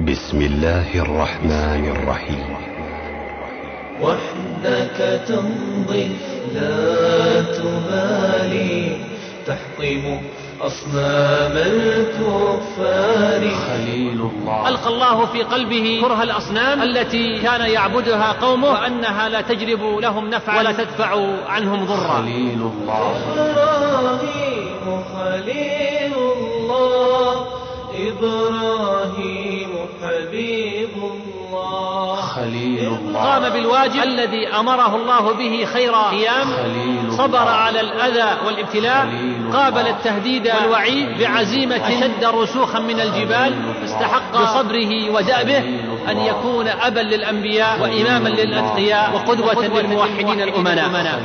بسم الله الرحمن الرحيم. وحدك تمضي لا تبالي. تحطم أصنام الكفار. خليل الله. ألقى الله في قلبه كره الأصنام التي كان يعبدها قومه وأنها لا تجلب لهم نفعا ولا تدفع عنهم ضرا. خليل الله. إبراهيم خليل الله. إبراهيم حبيب الله. خليل الله. قام بالواجب الذي أمره الله به خير قيام صبر. على الأذى والابتلاء قابل. التهديد والوعيد بعزيمة أشد رسوخا من الجبال استحق بصبره ودأبه أن يكون أبا للأنبياء وإماما للأتقياء وقدوة للموحدين الأمناء.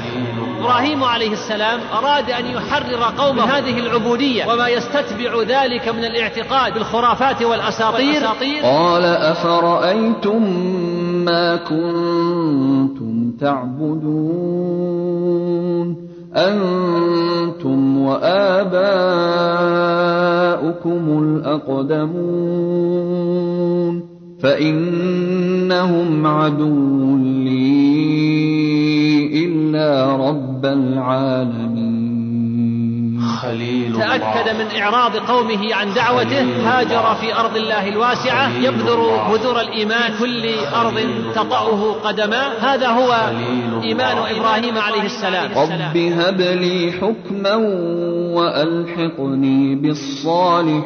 إبراهيم عليه السلام أراد أن يحرر قومه من هذه العبودية وما يستتبع ذلك من الاعتقاد بالخرافات والأساطير. قال أفرأيتم ما كنتم تعبدون؟ أنتم وآباؤكم الأقدمون. فإنهم عدو لي. رب العالمين. خليل الله. تأكد من إعراض قومه عن دعوته هاجر في أرض الله الواسعة يبذر بذور الإيمان في كل أرض تطأه قدماه هذا هو إيمان إبراهيم عليه السلام. رب هب لي حكما وألحقني بالصالحين.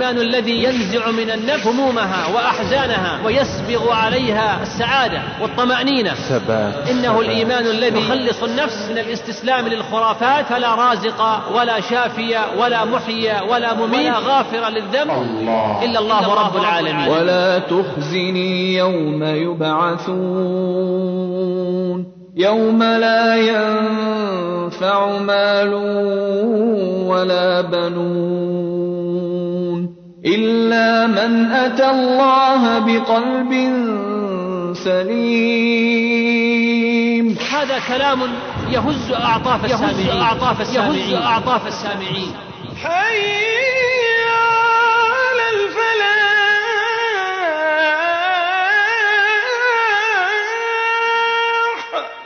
الإيمان الذي ينزع من النفس همومها وأحزانها ويسبغ عليها السعادة والطمأنينة. ثبات. إنه الإيمان الذي يخلص النفس من الاستسلام للخرافات. فلا رازق ولا شافي ولا محيي ولا مميت ولا غافر للذنب الله. إلا الله رب العالمين. ولا تخزني يوم يبعثون. يوم لا ينفع مال ولا بنون. إلا من أتى الله بقلب سليم. هذا كلام يهز أعطاف السامعين. يهز أعطاف السامعين. يهز أعطاف السامعين. حي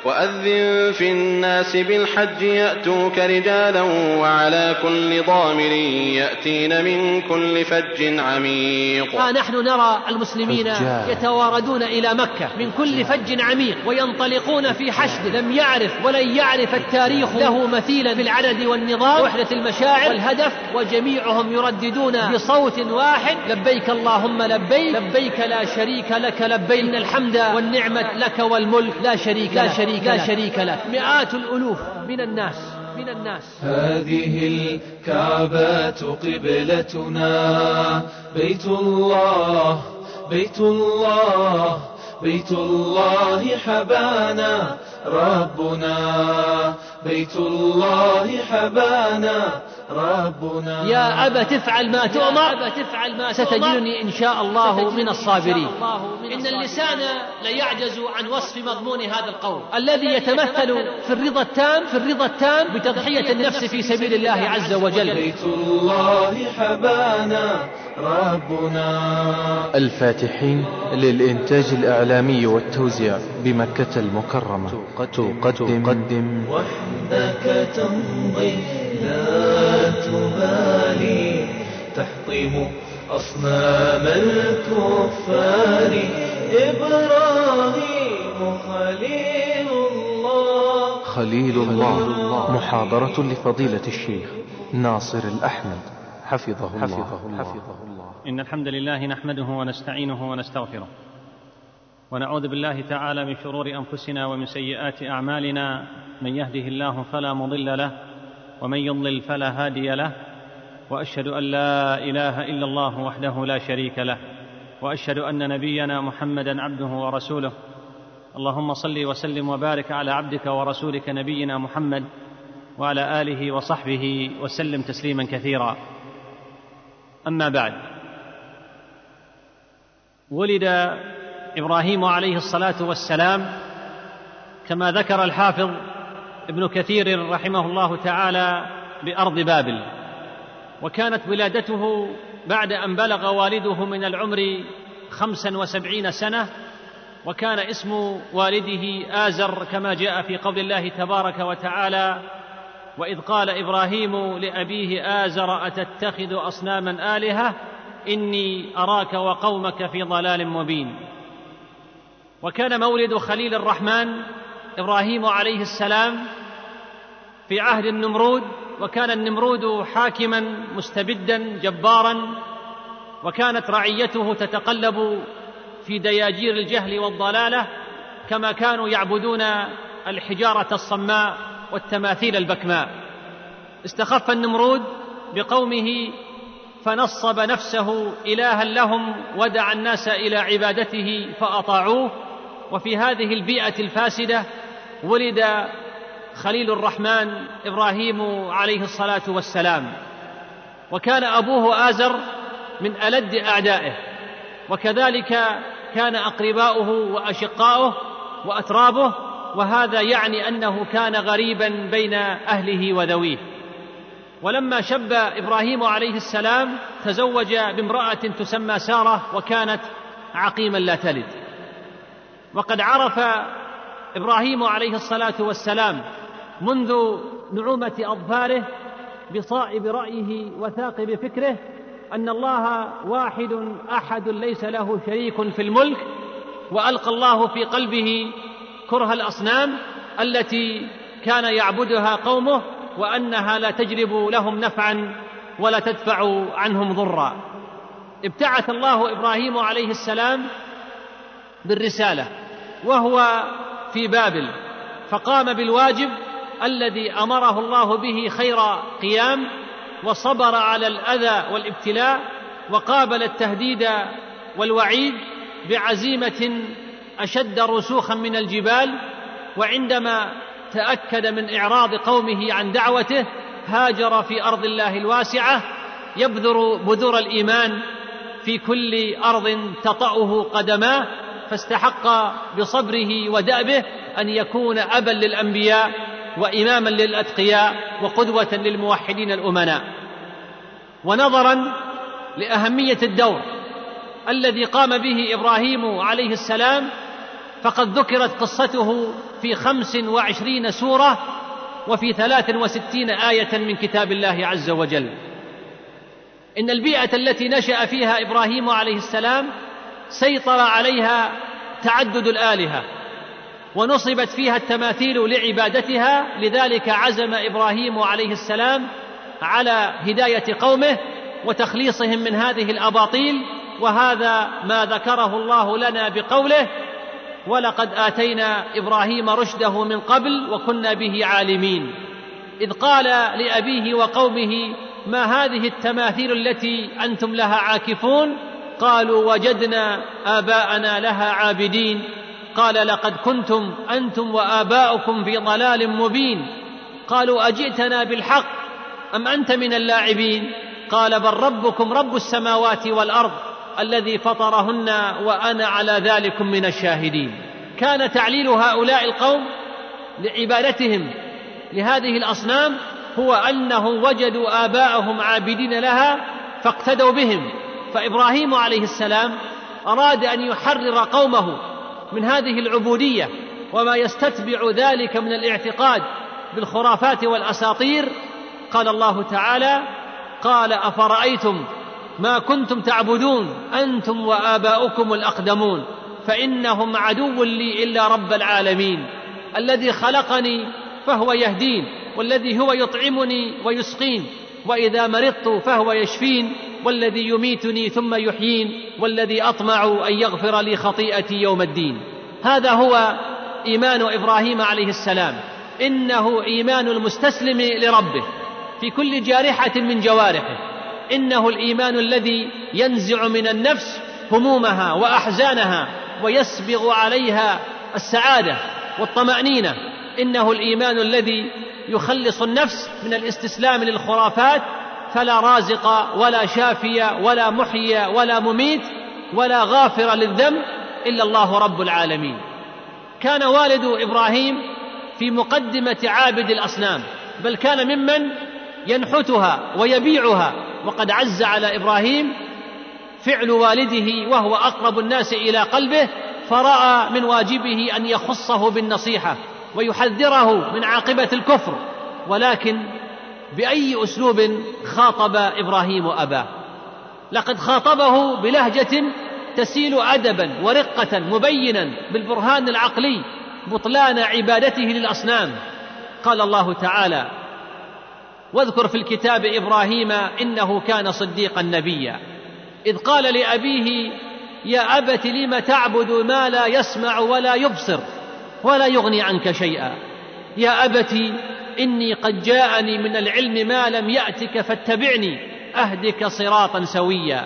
وأذن في الناس بالحج يأتوك رجالا وعلى كل ضامر يأتين من كل فج عميق. ها نحن نرى المسلمين. يتواردون إلى مكة من كل فج عميق وينطلقون في حشد لم يعرف ولن يعرف التاريخ له مثيلا في العدد والنظام وحدة المشاعر والهدف وجميعهم يرددون بصوت واحد لبيك اللهم لبيك لبيك لا شريك لك لبيك إن الحمد والنعمة لك والملك لا شريك لا شريك لا شريك لك. مئات الألوف. من الناس. من الناس. هذه الكعبة قبلتنا. بيت الله. بيت الله. بيت الله حبانا. ربنا. بيت الله حبانا. ربنا. يا أبا تفعل ما تؤمر. ستجدني إن شاء الله من الصابرين. إن اللسان ليعجز عن وصف مضمون هذا القول. الذي يتمثل في الرضا التام في الرضا التام بتضحية النفس في سبيل الله عز وجل. بيت الله حبانا ربنا. الفاتحين للإنتاج الإعلامي والتوزيع. بمكة المكرمة. تقدم. وحدك تمضي لا تبالي. تحطم أصنام الكفار. إبراهيم خليل الله. خليل الله. محاضرة لفضيلة الشيخ ناصر الأحمد. حفظه الله. حفظه الله, حفظه الله. إن الحمد لله نحمده ونستعينه ونستغفره. ونعوذ بالله تعالى من شرور أنفسنا ومن سيئات أعمالنا. من يهده الله فلا مضل له ومن يضلل فلا هادي له وأشهد أن لا إله إلا الله وحده لا شريك له وأشهد أن نبينا محمدا عبده ورسوله. اللهم صل وسلم وبارك على عبدك ورسولك نبينا محمد وعلى آله وصحبه وسلم تسليما كثيرا. أما بعد ولد إبراهيم عليه الصلاة والسلام كما ذكر الحافظ ابن كثير رحمه الله تعالى بأرض بابل. وكانت ولادته بعد أن بلغ والده من العمر خمسا وسبعين سنة وكان اسم والده آزر كما جاء في قول الله تبارك وتعالى وإذ قال إبراهيم لأبيه آزر أتتخذ أصناما آلهة؟ إني أراك وقومك في ضلال مبين. وكان مولد خليل الرحمن إبراهيم عليه السلام في عهد النمرود وكان النمرود حاكما مستبدا جبارا وكانت رعيته تتقلب في دياجير الجهل والضلالة كما كانوا يعبدون الحجارة الصماء والتماثيل البكماء. استخف النمرود بقومه فنصب نفسه إلها لهم ودعا الناس إلى عبادته فأطاعوه وفي هذه البيئة الفاسدة ولد خليل الرحمن إبراهيم عليه الصلاة والسلام. وكان أبوه آزر من ألد أعدائه وكذلك كان أقرباؤه وأشقاؤه وأترابه وهذا يعني أنه كان غريبا بين أهله وذويه. ولما شب إبراهيم عليه السلام تزوج بامرأة تسمى سارة وكانت عقيما لا تلد. وقد عرف إبراهيم عليه الصلاة والسلام منذ نعومة أظفاره بصائب رأيه وثاقب فكره أن الله واحد أحد ليس له شريك في الملك وألقى الله في قلبه كره الأصنام التي كان يعبدها قومه وأنها لا تجلب لهم نفعا ولا تدفع عنهم ضرا. ابتعث الله إبراهيم عليه السلام بالرسالة. وهو في بابل فقام بالواجب الذي أمره الله به خير قيام وصبر على الأذى والابتلاء وقابل التهديد والوعيد بعزيمة أشد رسوخا من الجبال وعندما تأكد من إعراض قومه عن دعوته هاجر في أرض الله الواسعة يبذر بذور الإيمان في كل أرض تطأه قدماه فاستحق بصبره ودأبه أن يكون أبا للأنبياء وإماما للأتقياء وقدوة للموحدين الأمناء. ونظرا لأهمية الدور الذي قام به إبراهيم عليه السلام فقد ذكرت قصته في خمس وعشرين سورة وفي ثلاث وستين آية من كتاب الله عز وجل. إن البيئة التي نشأ فيها إبراهيم عليه السلام سيطر عليها تعدد الآلهة ونصبت فيها التماثيل لعبادتها لذلك عزم إبراهيم عليه السلام على هداية قومه وتخليصهم من هذه الأباطيل وهذا ما ذكره الله لنا بقوله ولقد آتينا إبراهيم رشده من قبل وكنا به عالمين إذ قال لأبيه وقومه ما هذه التماثيل التي أنتم لها عاكفون؟ قالوا وجدنا آباءنا لها عابدين. قال لقد كنتم أنتم وآباؤكم في ضلال مبين. قالوا أجئتنا بالحق أم أنت من اللاعبين؟ قال بل ربكم رب السماوات والأرض الذي فطرهن وأنا على ذلك من الشاهدين. كان تعليل هؤلاء القوم لعبادتهم لهذه الأصنام هو أنهم وجدوا آباءهم عابدين لها فاقتدوا بهم. فإبراهيم عليه السلام أراد أن يحرر قومه من هذه العبودية وما يستتبع ذلك من الاعتقاد بالخرافات والأساطير. قال الله تعالى قال أفرأيتم ما كنتم تعبدون؟ أنتم وآباؤكم الأقدمون. فإنهم عدو لي إلا رب العالمين. الذي خلقني فهو يهدين والذي هو يطعمني ويسقين. وإذا مرضت فهو يشفين والذي يميتني ثم يحيين والذي أطمع أن يغفر لي خطيئتي يوم الدين. هذا هو إيمان إبراهيم عليه السلام. إنه إيمان المستسلم لربه في كل جارحة من جوارحه. إنه الإيمان الذي ينزع من النفس همومها وأحزانها ويسبغ عليها السعادة والطمأنينة. إنه الإيمان الذي يخلص النفس من الاستسلام للخرافات فلا رازق ولا شافي ولا محيي ولا مميت ولا غافر للذنب إلا الله رب العالمين. كان والد إبراهيم في مقدمة عابد الأصنام بل كان ممن ينحتها ويبيعها وقد عز على إبراهيم فعل والده وهو أقرب الناس إلى قلبه فرأى من واجبه أن يخصه بالنصيحة. ويحذره من عاقبة الكفر ولكن بأي أسلوب خاطب إبراهيم أباه؟ لقد خاطبه بلهجة تسيل ادبا ورقة مبينا بالبرهان العقلي بطلان عبادته للأصنام. قال الله تعالى واذكر في الكتاب إبراهيم إنه كان صديقا نبيا. إذ قال لأبيه يا أبت لم تعبد ما لا يسمع ولا يبصر؟ ولا يغني عنك شيئا. يا ابت إني قد جاءني من العلم ما لم يأتك فاتبعني أهدك صراطا سويا.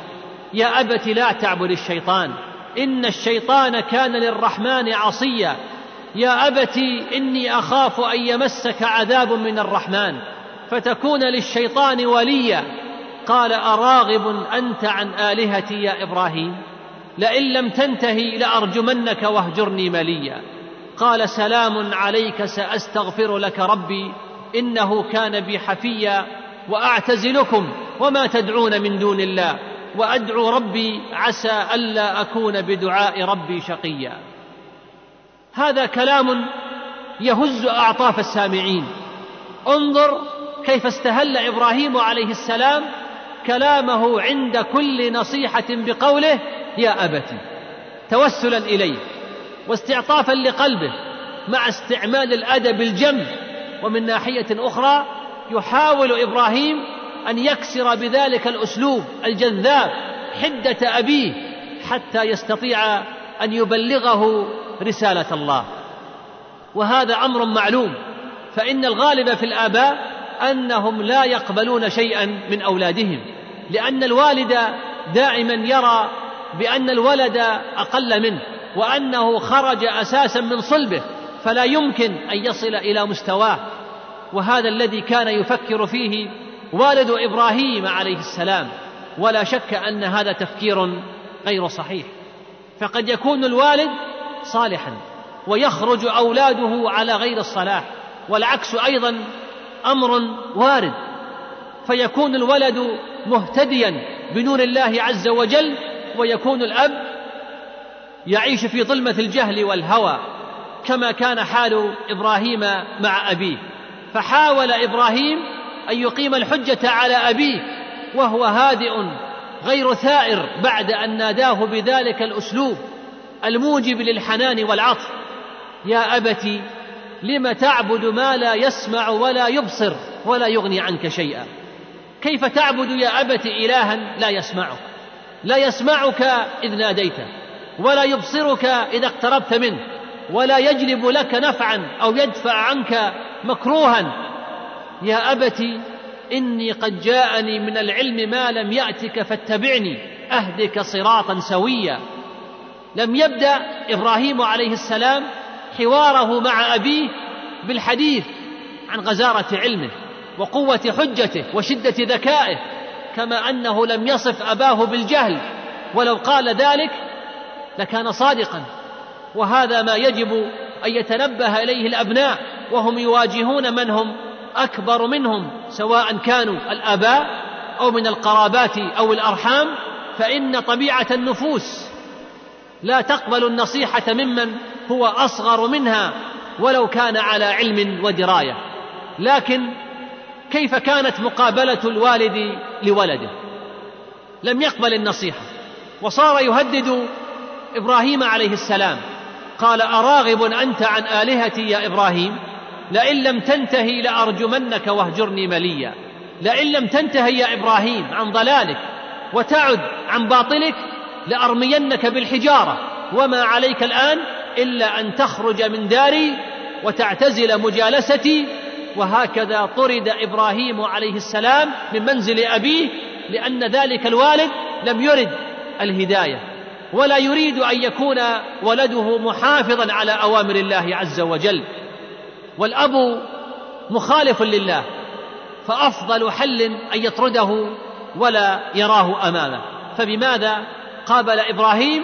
يا ابت لا تعبد الشيطان. إن الشيطان كان للرحمن عصيا. يا ابت إني أخاف أن يمسك عذاب من الرحمن فتكون للشيطان وليا. قال أراغب أنت عن آلهتي يا إبراهيم؟ لئن لم تنتهي لأرجمنك واهجرني مليا. قال سلام عليك سأستغفر لك ربي إنه كان بي حفيا وأعتزلكم وما تدعون من دون الله وأدعو ربي عسى ألا أكون بدعاء ربي شقيا. هذا كلام يهز أعطاف السامعين. انظر كيف استهل إبراهيم عليه السلام كلامه عند كل نصيحة بقوله يا ابت توسلا إليه. واستعطافا لقلبه مع استعمال الأدب الجم. ومن ناحية أخرى يحاول إبراهيم أن يكسر بذلك الأسلوب الجذاب حدة أبيه حتى يستطيع أن يبلغه رسالة الله. وهذا أمر معلوم فإن الغالب في الآباء أنهم لا يقبلون شيئا من أولادهم لأن الوالد دائما يرى بأن الولد أقل منه. وأنه خرج أساسا من صلبه فلا يمكن أن يصل إلى مستواه. وهذا الذي كان يفكر فيه والد إبراهيم عليه السلام. ولا شك أن هذا تفكير غير صحيح. فقد يكون الوالد صالحا ويخرج أولاده على غير الصلاح. والعكس أيضا أمر وارد. فيكون الولد مهتديا بنور الله عز وجل ويكون الأب يعيش في ظلمة الجهل والهوى كما كان حال إبراهيم مع أبيه. فحاول إبراهيم أن يقيم الحجة على أبيه وهو هادئ غير ثائر بعد أن ناداه بذلك الأسلوب الموجب للحنان والعطف. يا ابت لم تعبد ما لا يسمع ولا يبصر ولا يغني عنك شيئا؟ كيف تعبد يا ابت الها لا يسمعك؟ لا يسمعك إذ ناديته. ولا يبصرك إذا اقتربت منه ولا يجلب لك نفعا أو يدفع عنك مكروها. يا ابت إني قد جاءني من العلم ما لم يأتك فاتبعني أهدك صراطا سويا. لم يبدأ إبراهيم عليه السلام حواره مع أبيه بالحديث عن غزارة علمه وقوة حجته وشدة ذكائه كما أنه لم يصف أباه بالجهل. ولو قال ذلك لكان صادقا. وهذا ما يجب أن يتنبه إليه الأبناء وهم يواجهون من هم أكبر منهم سواء كانوا الآباء أو من القرابات أو الأرحام. فإن طبيعة النفوس لا تقبل النصيحة ممن هو أصغر منها ولو كان على علم ودراية. لكن كيف كانت مقابلة الوالد لولده؟ لم يقبل النصيحة. وصار يهدد إبراهيم عليه السلام. قال أراغب أنت عن آلهتي يا إبراهيم؟ لئن لم تنتهي لأرجمنك واهجرني مليا. لئن لم تنتهي يا إبراهيم عن ضلالك وتعد عن باطلك لأرمينك بالحجارة. وما عليك الآن إلا أن تخرج من داري وتعتزل مجالستي. وهكذا طرد إبراهيم عليه السلام من منزل أبيه لأن ذلك الوالد لم يرد الهداية. ولا يريد أن يكون ولده محافظا على أوامر الله عز وجل. والأب مخالف لله فأفضل حل أن يطرده ولا يراه أمامه. فبماذا قابل إبراهيم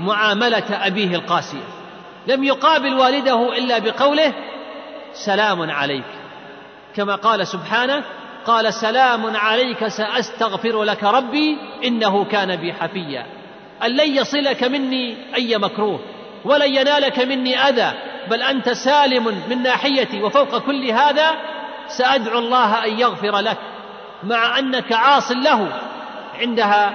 معاملة أبيه القاسية؟ لم يقابل والده إلا بقوله سلام عليك كما قال سبحانه قال سلام عليك سأستغفر لك ربي إنه كان بي حفيا أن لن يصلك مني أي مكروه ولن ينالك مني أذى بل أنت سالم من ناحيتي وفوق كل هذا سأدعو الله أن يغفر لك مع أنك عاص له. عندها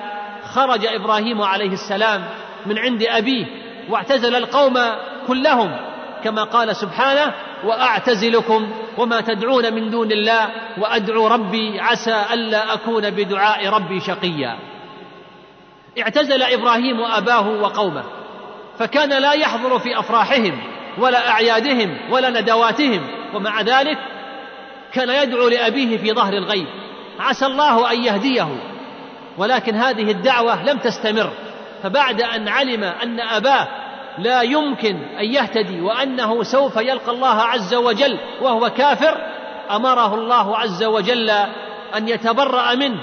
خرج إبراهيم عليه السلام من عند أبيه واعتزل القوم كلهم كما قال سبحانه وأعتزلكم وما تدعون من دون الله وأدعو ربي عسى ألا أكون بدعاء ربي شقيا. اعتزل إبراهيم أباه وقومه فكان لا يحضر في أفراحهم ولا أعيادهم ولا ندواتهم ومع ذلك كان يدعو لأبيه في ظهر الغيب. عسى الله أن يهديه ولكن هذه الدعوة لم تستمر. فبعد أن علم أن أباه لا يمكن أن يهتدي وأنه سوف يلقى الله عز وجل وهو كافر أمره الله عز وجل أن يتبرأ منه.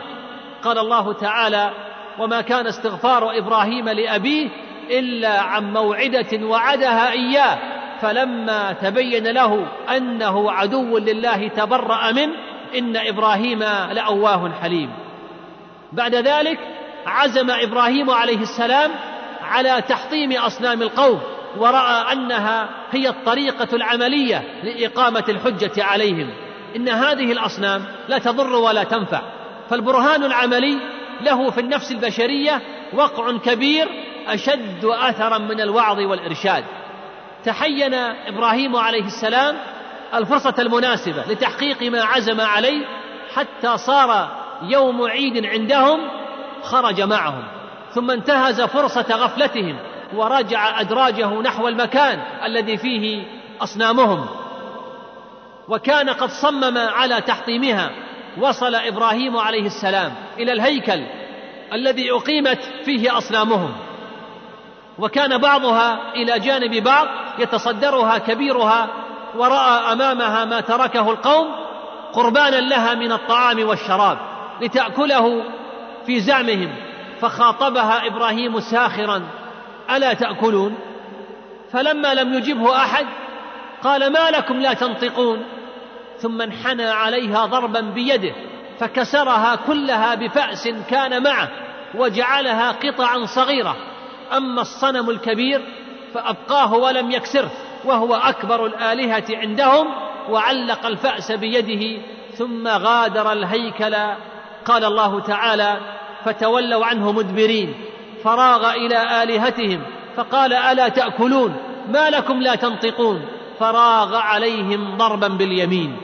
قال الله تعالى وما كان استغفار إبراهيم لأبيه إلا عن موعدة وعدها إياه. فلما تبين له أنه عدو لله تبرأ منه إن إبراهيم لأواه حليم. بعد ذلك عزم إبراهيم عليه السلام على تحطيم أصنام القوم ورأى أنها هي الطريقة العملية لإقامة الحجة عليهم. إن هذه الأصنام لا تضر ولا تنفع. فالبرهان العملي له في النفس البشرية وقع كبير أشد أثرا من الوعظ والإرشاد. تحين إبراهيم عليه السلام الفرصة المناسبة لتحقيق ما عزم عليه حتى صار يوم عيد عندهم خرج معهم ثم انتهز فرصة غفلتهم ورجع أدراجه نحو المكان الذي فيه أصنامهم. وكان قد صمم على تحطيمها وصل إبراهيم عليه السلام إلى الهيكل الذي أقيمت فيه أصنامهم. وكان بعضها إلى جانب بعض يتصدرها كبيرها ورأى أمامها ما تركه القوم قربانا لها من الطعام والشراب لتأكله في زعمهم فخاطبها إبراهيم ساخرا ألا تأكلون؟ فلما لم يجبه أحد قال ما لكم لا تنطقون؟ ثم انحنى عليها ضربا بيده فكسرها كلها بفأس كان معه وجعلها قطعا صغيرة. أما الصنم الكبير فأبقاه ولم يكسره وهو أكبر الآلهة عندهم وعلق الفأس بيده ثم غادر الهيكل. قال الله تعالى فتولوا عنه مدبرين فراغ إلى آلهتهم فقال ألا تأكلون؟ ما لكم لا تنطقون؟ فراغ عليهم ضربا باليمين.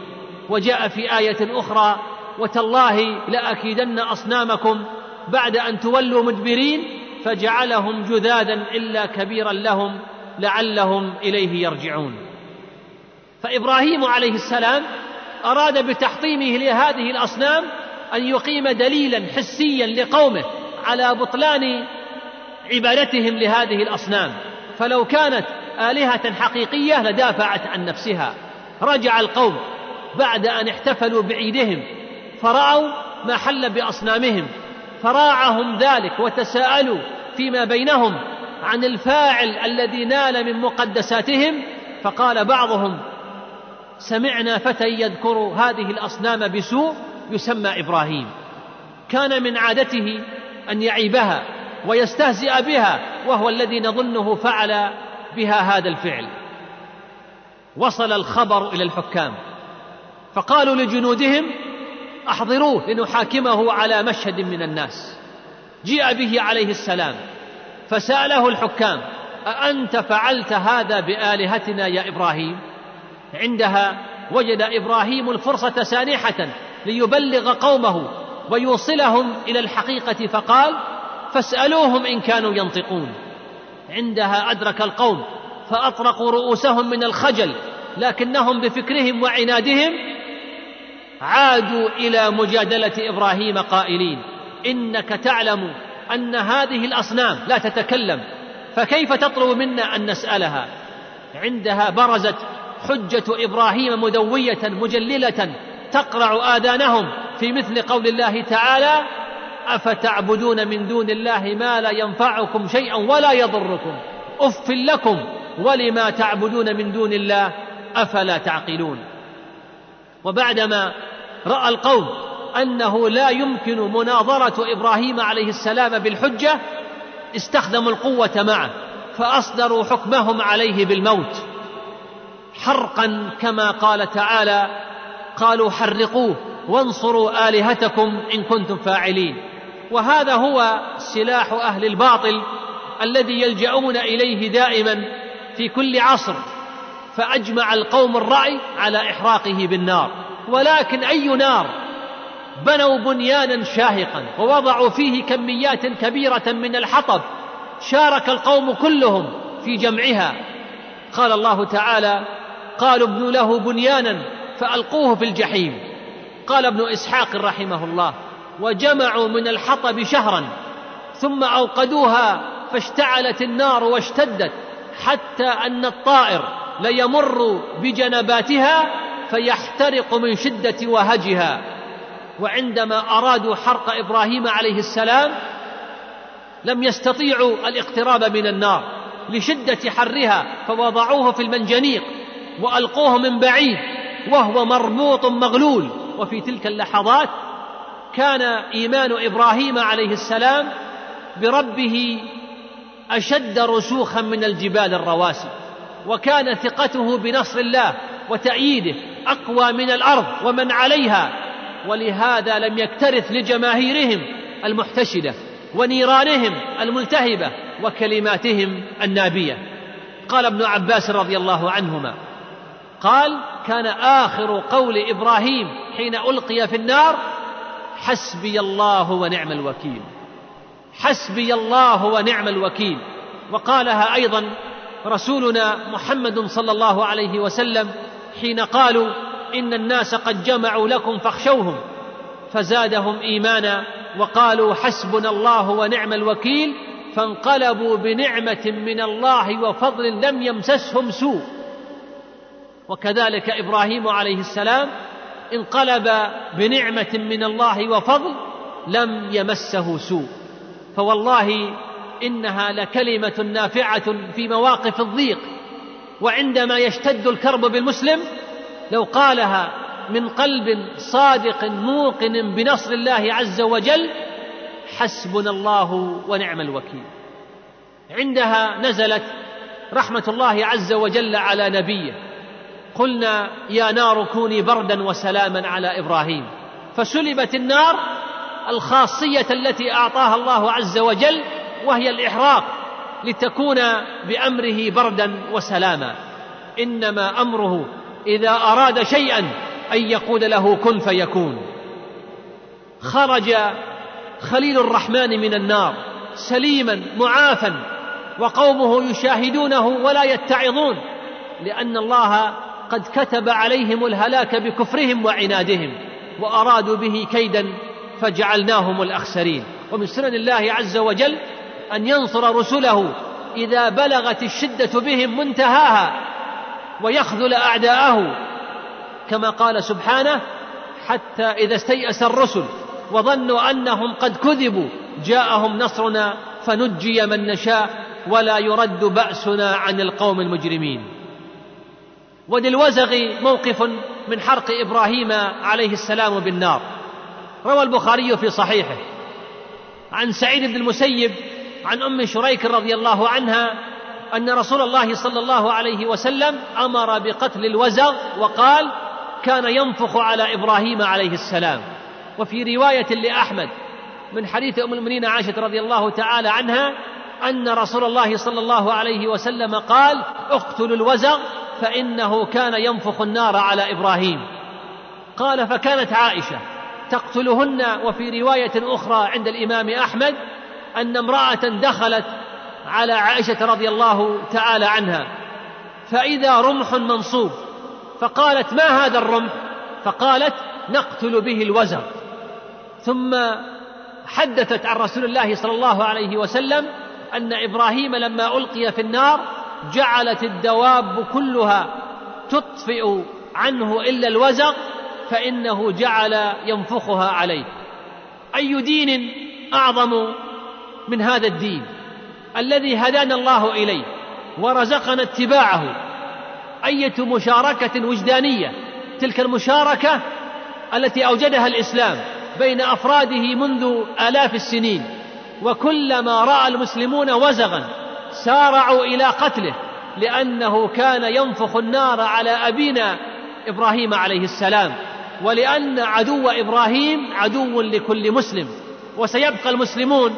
وجاء في آية أخرى وتالله لأكيدن أصنامكم بعد أن تولوا مدبرين فجعلهم جذاذا إلا كبيرا لهم لعلهم إليه يرجعون. فإبراهيم عليه السلام أراد بتحطيمه لهذه الأصنام أن يقيم دليلا حسيا لقومه على بطلان عبادتهم لهذه الأصنام. فلو كانت آلهة حقيقية لدافعت عن نفسها. رجع القوم بعد أن احتفلوا بعيدهم فرأوا ما حل بأصنامهم. فراعهم ذلك وتساءلوا فيما بينهم عن الفاعل الذي نال من مقدساتهم. فقال بعضهم سمعنا فتى يذكر هذه الأصنام بسوء يسمى إبراهيم. كان من عادته أن يعيبها ويستهزئ بها وهو الذي نظنه فعل بها هذا الفعل. وصل الخبر إلى الحكام. فقالوا لجنودهم أحضروه لنحاكمه على مشهد من الناس. جيء به عليه السلام فسأله الحكام أأنت فعلت هذا بآلهتنا يا إبراهيم؟ عندها وجد إبراهيم الفرصة سانحة ليبلغ قومه ويوصلهم إلى الحقيقة فقال فاسألوهم إن كانوا ينطقون. عندها أدرك القوم فأطرقوا رؤوسهم من الخجل لكنهم بفكرهم وعنادهم عادوا إلى مجادلة إبراهيم قائلين إنك تعلم أن هذه الأصنام لا تتكلم فكيف تطلب منا أن نسألها؟ عندها برزت حجة إبراهيم مدوية مجللة تقرع آذانهم في مثل قول الله تعالى أفتعبدون من دون الله ما لا ينفعكم شيئا ولا يضركم. أف لكم ولما تعبدون من دون الله أفلا تعقلون. وبعدما رأى القوم أنه لا يمكن مناظرة إبراهيم عليه السلام بالحجة استخدموا القوة معه فأصدروا حكمهم عليه بالموت. حرقا كما قال تعالى قالوا حرقوه وانصروا آلهتكم إن كنتم فاعلين. وهذا هو سلاح أهل الباطل الذي يلجؤون إليه دائما في كل عصر فأجمع القوم الرأي على إحراقه بالنار. ولكن أي نار؟ بنوا بنيانا شاهقا ووضعوا فيه كميات كبيرة من الحطب. شارك القوم كلهم في جمعها. قال الله تعالى قالوا ابنوا له بنيانا فألقوه في الجحيم. قال ابن إسحاق رحمه الله وجمعوا من الحطب شهرا ثم أوقدوها فاشتعلت النار واشتدت حتى أن الطائر ليمر بجنباتها فيحترق من شدة وهجها. وعندما أرادوا حرق إبراهيم عليه السلام لم يستطيعوا الاقتراب من النار لشدة حرها فوضعوه في المنجنيق وألقوه من بعيد وهو مربوط مغلول. وفي تلك اللحظات كان إيمان إبراهيم عليه السلام بربه أشد رسوخا من الجبال الرواسي وكان ثقته بنصر الله وتأييده أقوى من الأرض ومن عليها ولهذا لم يكترث لجماهيرهم المحتشدة ونيرانهم الملتهبة وكلماتهم النابية. قال ابن عباس رضي الله عنهما قال كان آخر قول إبراهيم حين ألقي في النار حسبي الله ونعم الوكيل. حسبي الله ونعم الوكيل. وقالها أيضا رسولنا محمد صلى الله عليه وسلم حين قالوا إن الناس قد جمعوا لكم فاخشوهم. فزادهم إيمانا وقالوا حسبنا الله ونعم الوكيل فانقلبوا بنعمة من الله وفضل لم يمسسهم سوء. وكذلك إبراهيم عليه السلام انقلب بنعمة من الله وفضل لم يمسه سوء. فوالله إنها لكلمة نافعة في مواقف الضيق. وعندما يشتد الكرب بالمسلم لو قالها من قلب صادق موقن بنصر الله عز وجل حسبنا الله ونعم الوكيل. عندها نزلت رحمة الله عز وجل على نبيه. قلنا يا نار كوني بردا وسلاما على إبراهيم. فسلبت النار الخاصية التي أعطاها الله عز وجل وهي الإحراق لتكون بأمره بردا وسلاما. إنما أمره إذا أراد شيئا أن يقول له كن فيكون. خرج خليل الرحمن من النار سليما معافا وقومه يشاهدونه ولا يتعظون لأن الله قد كتب عليهم الهلاك بكفرهم وعنادهم وأرادوا به كيدا فجعلناهم الأخسرين. ومن سنن الله عز وجل أن ينصر رسله إذا بلغت الشدة بهم منتهاها ويخذل أعداءه كما قال سبحانه حتى إذا استيأس الرسل وظنوا أنهم قد كذبوا جاءهم نصرنا فنجي من نشاء ولا يرد بأسنا عن القوم المجرمين. وللوزغ موقف من حرق إبراهيم عليه السلام بالنار. روى البخاري في صحيحه. عن سعيد بن المسيب عن أم شريك رضي الله عنها أن رسول الله صلى الله عليه وسلم أمر بقتل الوزغ وقال كان ينفخ على إبراهيم عليه السلام وفي رواية لأحمد من حديث أم المؤمنين عائشة رضي الله تعالى عنها أن رسول الله صلى الله عليه وسلم قال اقتلوا الوزغ فإنه كان ينفخ النار على إبراهيم. قال فكانت عائشة تقتلهن وفي رواية أخرى عند الإمام أحمد أن امرأة دخلت على عائشة رضي الله تعالى عنها. فإذا رمح منصوب فقالت ما هذا الرمح؟ فقالت نقتل به الوزر. ثم حدثت عن رسول الله صلى الله عليه وسلم أن إبراهيم لما ألقي في النار جعلت الدواب كلها تطفئ عنه إلا الوزغ فإنه جعل ينفخها عليه. أي دين أعظم من هذا الدين الذي هدانا الله إليه ورزقنا اتباعه؟ أية مشاركة وجدانية؟ تلك المشاركة التي أوجدها الإسلام بين أفراده منذ آلاف السنين وكلما رأى المسلمون وزغا سارعوا إلى قتله لأنه كان ينفخ النار على أبينا إبراهيم عليه السلام ولأن عدو إبراهيم عدو لكل مسلم وسيبقى المسلمون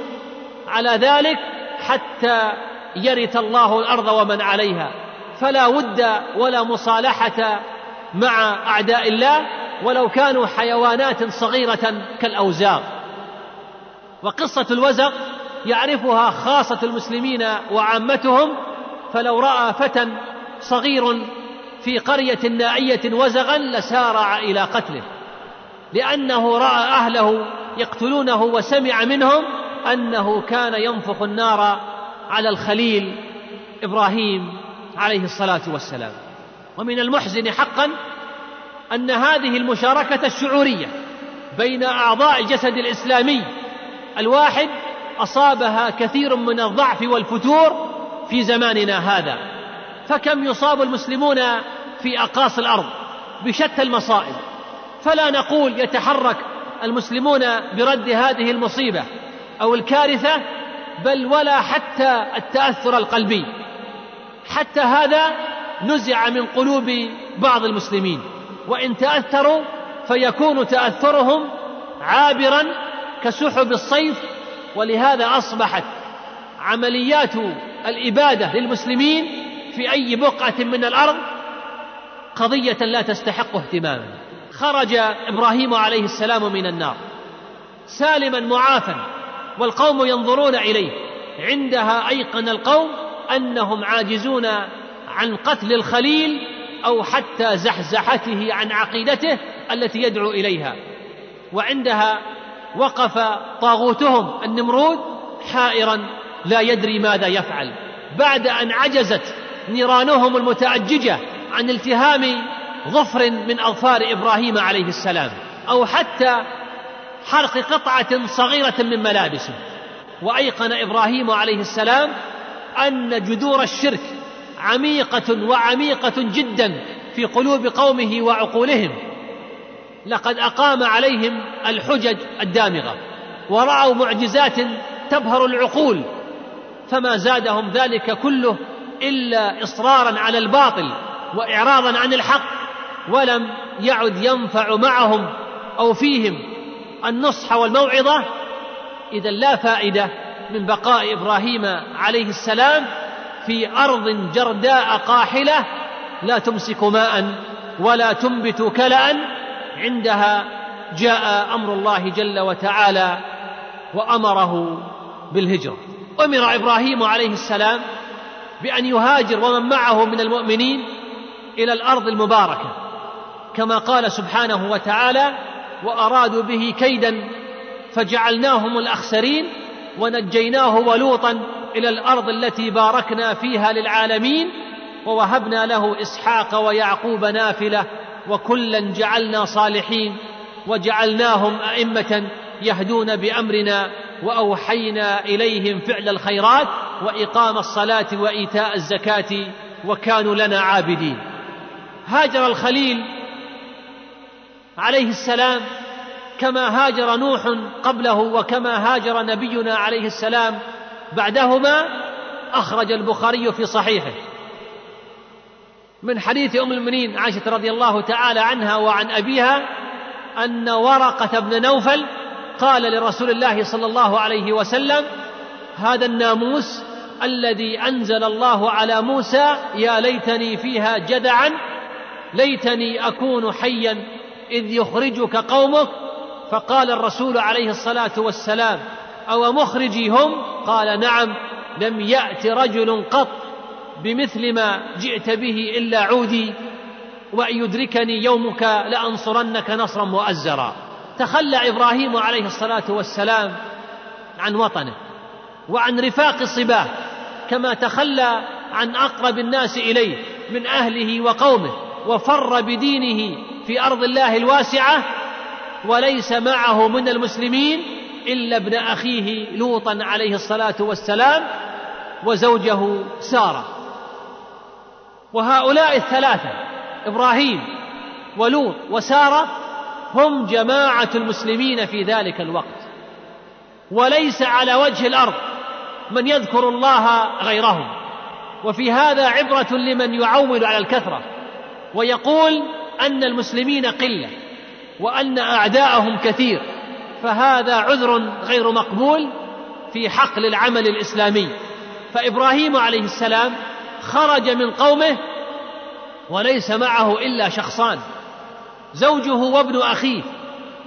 على ذلك حتى يرث الله الأرض ومن عليها. فلا ود ولا مصالحة مع أعداء الله ولو كانوا حيوانات صغيرة كالاوزاغ وقصة الوزغ يعرفها خاصة المسلمين وعامتهم فلو رأى فتى صغير في قرية نائية وزغا لسارع إلى قتله لأنه رأى أهله يقتلونه وسمع منهم أنه كان ينفخ النار على الخليل إبراهيم عليه الصلاة والسلام. ومن المحزن حقا أن هذه المشاركة الشعورية بين أعضاء الجسد الإسلامي الواحد أصابها كثير من الضعف والفتور في زماننا هذا. فكم يصاب المسلمون في اقاصي الأرض بشتى المصائب. فلا نقول يتحرك المسلمون برد هذه المصيبة أو الكارثة بل ولا حتى التأثر القلبي. حتى هذا نزع من قلوب بعض المسلمين. وإن تأثروا فيكون تأثرهم عابرا كسحب الصيف ولهذا أصبحت عمليات الإبادة للمسلمين في أي بقعة من الأرض قضية لا تستحق اهتماما خرج إبراهيم عليه السلام من النار. سالما معافا والقوم ينظرون إليه. عندها أيقن القوم أنهم عاجزون عن قتل الخليل أو حتى زحزحته عن عقيدته التي يدعو إليها. وعندها وقف طاغوتهم النمرود حائرا لا يدري ماذا يفعل. بعد أن عجزت نيرانهم المتأججة عن التهام ظفر من أظفار إبراهيم عليه السلام أو حتى حرق قطعة صغيرة من ملابسه. وأيقن إبراهيم عليه السلام أن جذور الشرك عميقة وعميقة جدا في قلوب قومه وعقولهم. لقد أقام عليهم الحجج الدامغة ورأوا معجزات تبهر العقول فما زادهم ذلك كله إلا إصرارا على الباطل وإعراضا عن الحق ولم يعد ينفع معهم أو فيهم النصح والموعظة. إذا لا فائدة من بقاء إبراهيم عليه السلام في أرض جرداء قاحلة لا تمسك ماء ولا تنبت كلا. عندها جاء أمر الله جل وتعالى وأمره بالهجرة. أمر إبراهيم عليه السلام بأن يهاجر ومن معه من المؤمنين إلى الأرض المباركة كما قال سبحانه وتعالى وأرادوا به كيدا فجعلناهم الأخسرين ونجيناه ولوطا إلى الأرض التي باركنا فيها للعالمين ووهبنا له إسحاق ويعقوب نافلة وكلا جعلنا صالحين وجعلناهم أئمة يهدون بأمرنا وأوحينا إليهم فعل الخيرات وإقام الصلاة وإيتاء الزكاة وكانوا لنا عابدين. هاجر الخليل عليه السلام كما هاجر نوح قبله وكما هاجر نبينا عليه السلام بعدهما أخرج البخاري في صحيحه. من حديث أم المؤمنين عائشة رضي الله تعالى عنها وعن أبيها أن ورقة بن نوفل قال لرسول الله صلى الله عليه وسلم هذا الناموس الذي أنزل الله على موسى يا ليتني فيها جدعا ليتني أكون حيا إذ يخرجك قومك. فقال الرسول عليه الصلاة والسلام أو مخرجي هم قال نعم لم يأت رجل قط بمثل ما جئت به إلا عودي وأن يدركني يومك لأنصرنك نصرا مؤزرا. تخلى إبراهيم عليه الصلاة والسلام عن وطنه وعن رفاق صباه كما تخلى عن أقرب الناس إليه من أهله وقومه وفر بدينه في أرض الله الواسعة وليس معه من المسلمين إلا ابن أخيه لوطا عليه الصلاة والسلام وزوجه سارة. وهؤلاء الثلاثة إبراهيم ولوط وسارة هم جماعة المسلمين في ذلك الوقت. وليس على وجه الأرض من يذكر الله غيرهم. وفي هذا عبرة لمن يعول على الكثرة ويقول أن المسلمين قلة وأن أعداءهم كثير. فهذا عذر غير مقبول في حقل العمل الإسلامي. فإبراهيم عليه السلام خرج من قومه وليس معه إلا شخصان زوجه وابن أخيه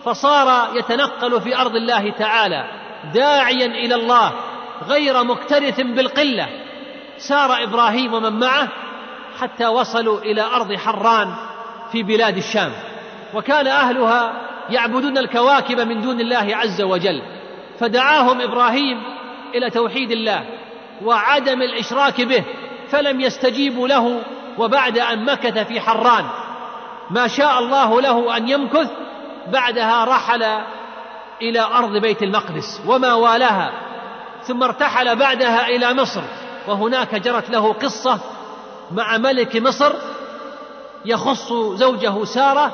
فصار يتنقل في أرض الله تعالى داعيا إلى الله غير مكترث بالقلة. سار إبراهيم ومن معه حتى وصلوا إلى أرض حران في بلاد الشام وكان أهلها يعبدون الكواكب من دون الله عز وجل فدعاهم إبراهيم إلى توحيد الله وعدم الإشراك به فلم يستجيبوا له وبعد أن مكث في حران. ما شاء الله له أن يمكث بعدها رحل إلى أرض بيت المقدس وما والاها ثم ارتحل بعدها إلى مصر وهناك جرت له قصة مع ملك مصر يخص زوجه سارة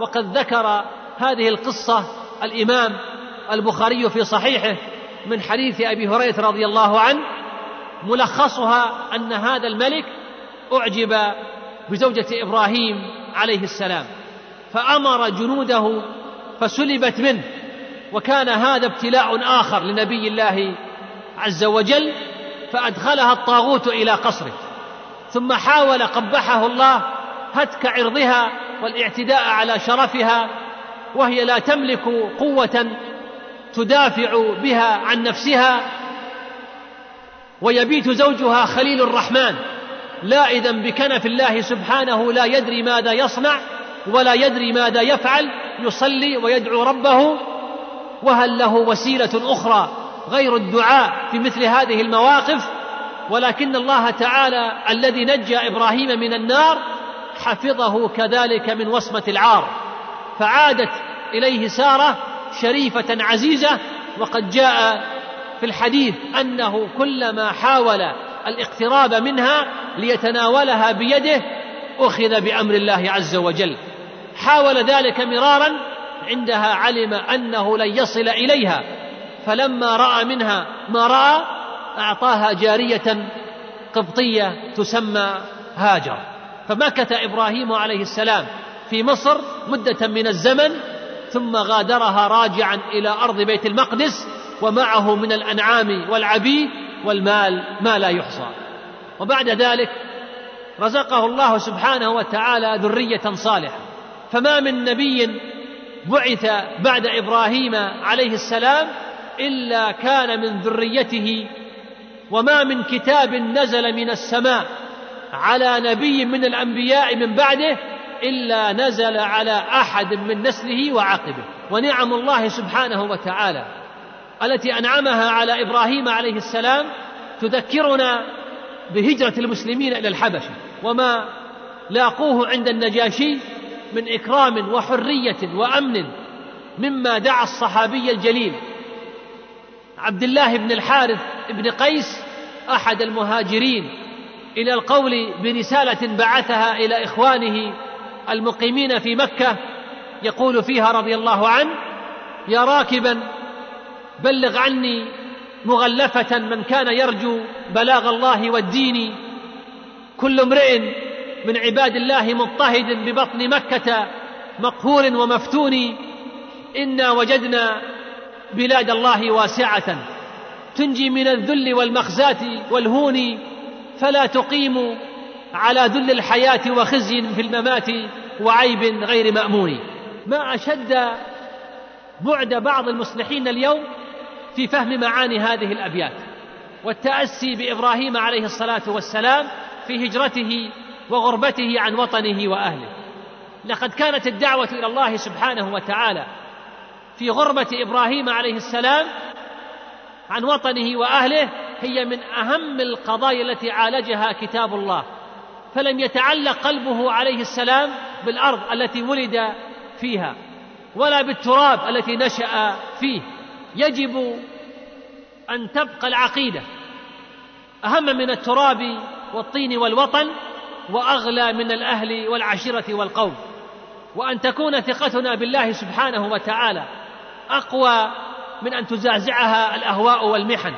وقد ذكر هذه القصة الإمام البخاري في صحيحه من حديث أبي هريرة رضي الله عنه ملخصها أن هذا الملك أعجب بزوجة إبراهيم عليه السلام فأمر جنوده فسلبت منه وكان هذا ابتلاء آخر لنبي الله عز وجل فأدخلها الطاغوت إلى قصره ثم حاول قبحه الله هتك عرضها والاعتداء على شرفها وهي لا تملك قوة تدافع بها عن نفسها ويبيت زوجها خليل الرحمن لائذا بكنف الله سبحانه لا يدري ماذا يصنع ولا يدري ماذا يفعل يصلي ويدعو ربه. وهل له وسيلة أخرى غير الدعاء في مثل هذه المواقف؟ ولكن الله تعالى الذي نجى إبراهيم من النار حفظه كذلك من وصمة العار فعادت إليه سارة شريفة عزيزة وقد جاء في الحديث أنه كلما حاول الاقتراب منها ليتناولها بيده أخذ بأمر الله عز وجل. حاول ذلك مرارا عندها علم أنه لن يصل إليها. فلما رأى منها ما رأى أعطاها جارية قبطية تسمى هاجر. فمكث إبراهيم عليه السلام في مصر مدة من الزمن ثم غادرها راجعا إلى أرض بيت المقدس ومعه من الأنعام والعبيد والمال ما لا يحصى. وبعد ذلك رزقه الله سبحانه وتعالى ذرية صالحة. فما من نبي بعث بعد إبراهيم عليه السلام إلا كان من ذريته. وما من كتاب نزل من السماء على نبي من الأنبياء من بعده إلا نزل على أحد من نسله وعقبه ونعم الله سبحانه وتعالى. التي أنعمها على إبراهيم عليه السلام تذكرنا بهجرة المسلمين إلى الحبشة وما لاقوه عند النجاشي من إكرام وحرية وأمن مما دعا الصحابي الجليل. عبد الله بن الحارث بن قيس أحد المهاجرين إلى القول برسالة بعثها إلى إخوانه المقيمين في مكة يقول فيها رضي الله عنه يا راكبا بلغ عني مغلفة من كان يرجو بلاغ الله والدين. كل امرئ من عباد الله مضطهد ببطن مكة مقهور ومفتون. إنا وجدنا بلاد الله واسعة. تنجي من الذل والمخزاه والهون. فلا تقيم على ذل الحياة وخزي في الممات وعيب غير مأمون. ما أشد بعد بعض المصلحين اليوم في فهم معاني هذه الأبيات والتأسي بإبراهيم عليه الصلاة والسلام في هجرته وغربته عن وطنه وأهله. لقد كانت الدعوة إلى الله سبحانه وتعالى في غربة إبراهيم عليه السلام عن وطنه وأهله هي من أهم القضايا التي عالجها كتاب الله. فلم يتعلق قلبه عليه السلام بالأرض التي ولد فيها ولا بالتراب التي نشأ فيه. يجب أن تبقى العقيدة. أهم من التراب والطين والوطن وأغلى من الأهل والعشيرة والقوم. وأن تكون ثقتنا بالله سبحانه وتعالى أقوى من أن تزعزعها الأهواء والمحن.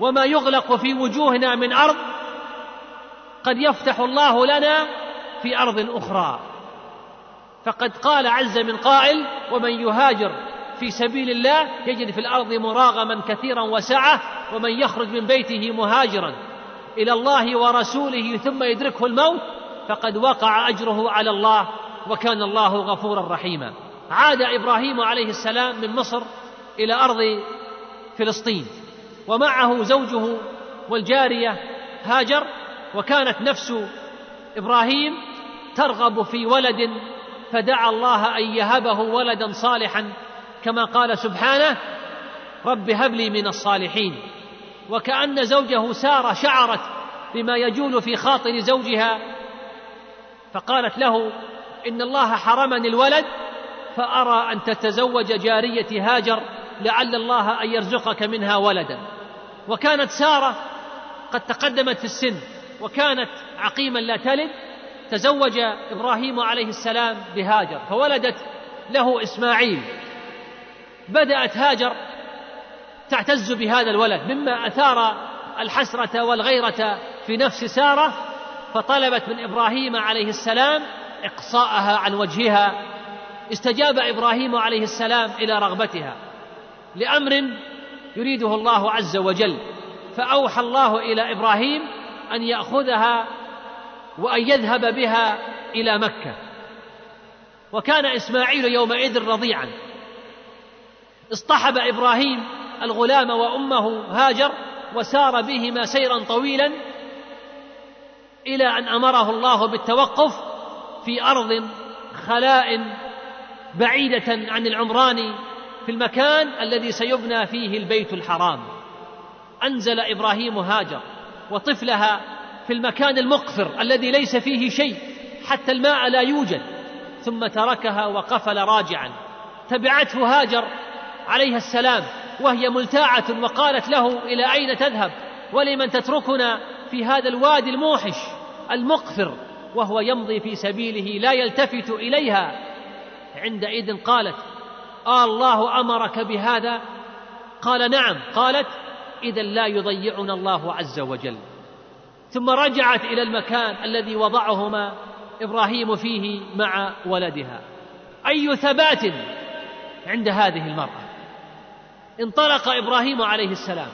وما يغلق في وجوهنا من أرض قد يفتح الله لنا في أرض أخرى. فقد قال عز من قائل ومن يهاجر في سبيل الله يجد في الأرض مراغما كثيرا وسعة ومن يخرج من بيته مهاجرا إلى الله ورسوله ثم يدركه الموت فقد وقع أجره على الله وكان الله غفورا رحيما. عاد إبراهيم عليه السلام من مصر إلى أرض فلسطين ومعه زوجه والجارية هاجر وكانت نفس إبراهيم ترغب في ولد فدعا الله أن يهبه ولدا صالحا كما قال سبحانه رب هب لي من الصالحين. وكأن زوجه سارة شعرت بما يجول في خاطر زوجها فقالت له إن الله حرمني الولد فأرى أن تتزوج جارية هاجر لعل الله أن يرزقك منها ولدا. وكانت سارة قد تقدمت في السن وكانت عقيما لا تلد تزوج إبراهيم عليه السلام بهاجر فولدت له إسماعيل. بدأت هاجر تعتز بهذا الولد مما أثار الحسرة والغيرة في نفس سارة فطلبت من إبراهيم عليه السلام إقصاءها عن وجهها. استجاب إبراهيم عليه السلام إلى رغبتها لأمر يريده الله عز وجل فأوحى الله إلى إبراهيم أن يأخذها وأن يذهب بها إلى مكة. وكان إسماعيل يومئذ رضيعا. اصطحب إبراهيم الغلام وأمه هاجر وسار بهما سيرا طويلا إلى أن أمره الله بالتوقف في أرض خلاء بعيدة عن العمران في المكان الذي سيبنى فيه البيت الحرام. أنزل إبراهيم هاجر وطفلها في المكان المقفر الذي ليس فيه شيء حتى الماء لا يوجد ثم تركها وقفل راجعا. تبعته هاجر عليها السلام وهي ملتاعة وقالت له إلى أين تذهب؟ ولمن تتركنا في هذا الوادي الموحش المقفر وهو يمضي في سبيله لا يلتفت إليها. عندئذ قالت آه الله أمرك بهذا؟ قال نعم. قالت إذا لا يضيعنا الله عز وجل. ثم رجعت إلى المكان الذي وضعهما إبراهيم فيه مع ولدها. أي ثبات عند هذه المرأة؟ انطلق إبراهيم عليه السلام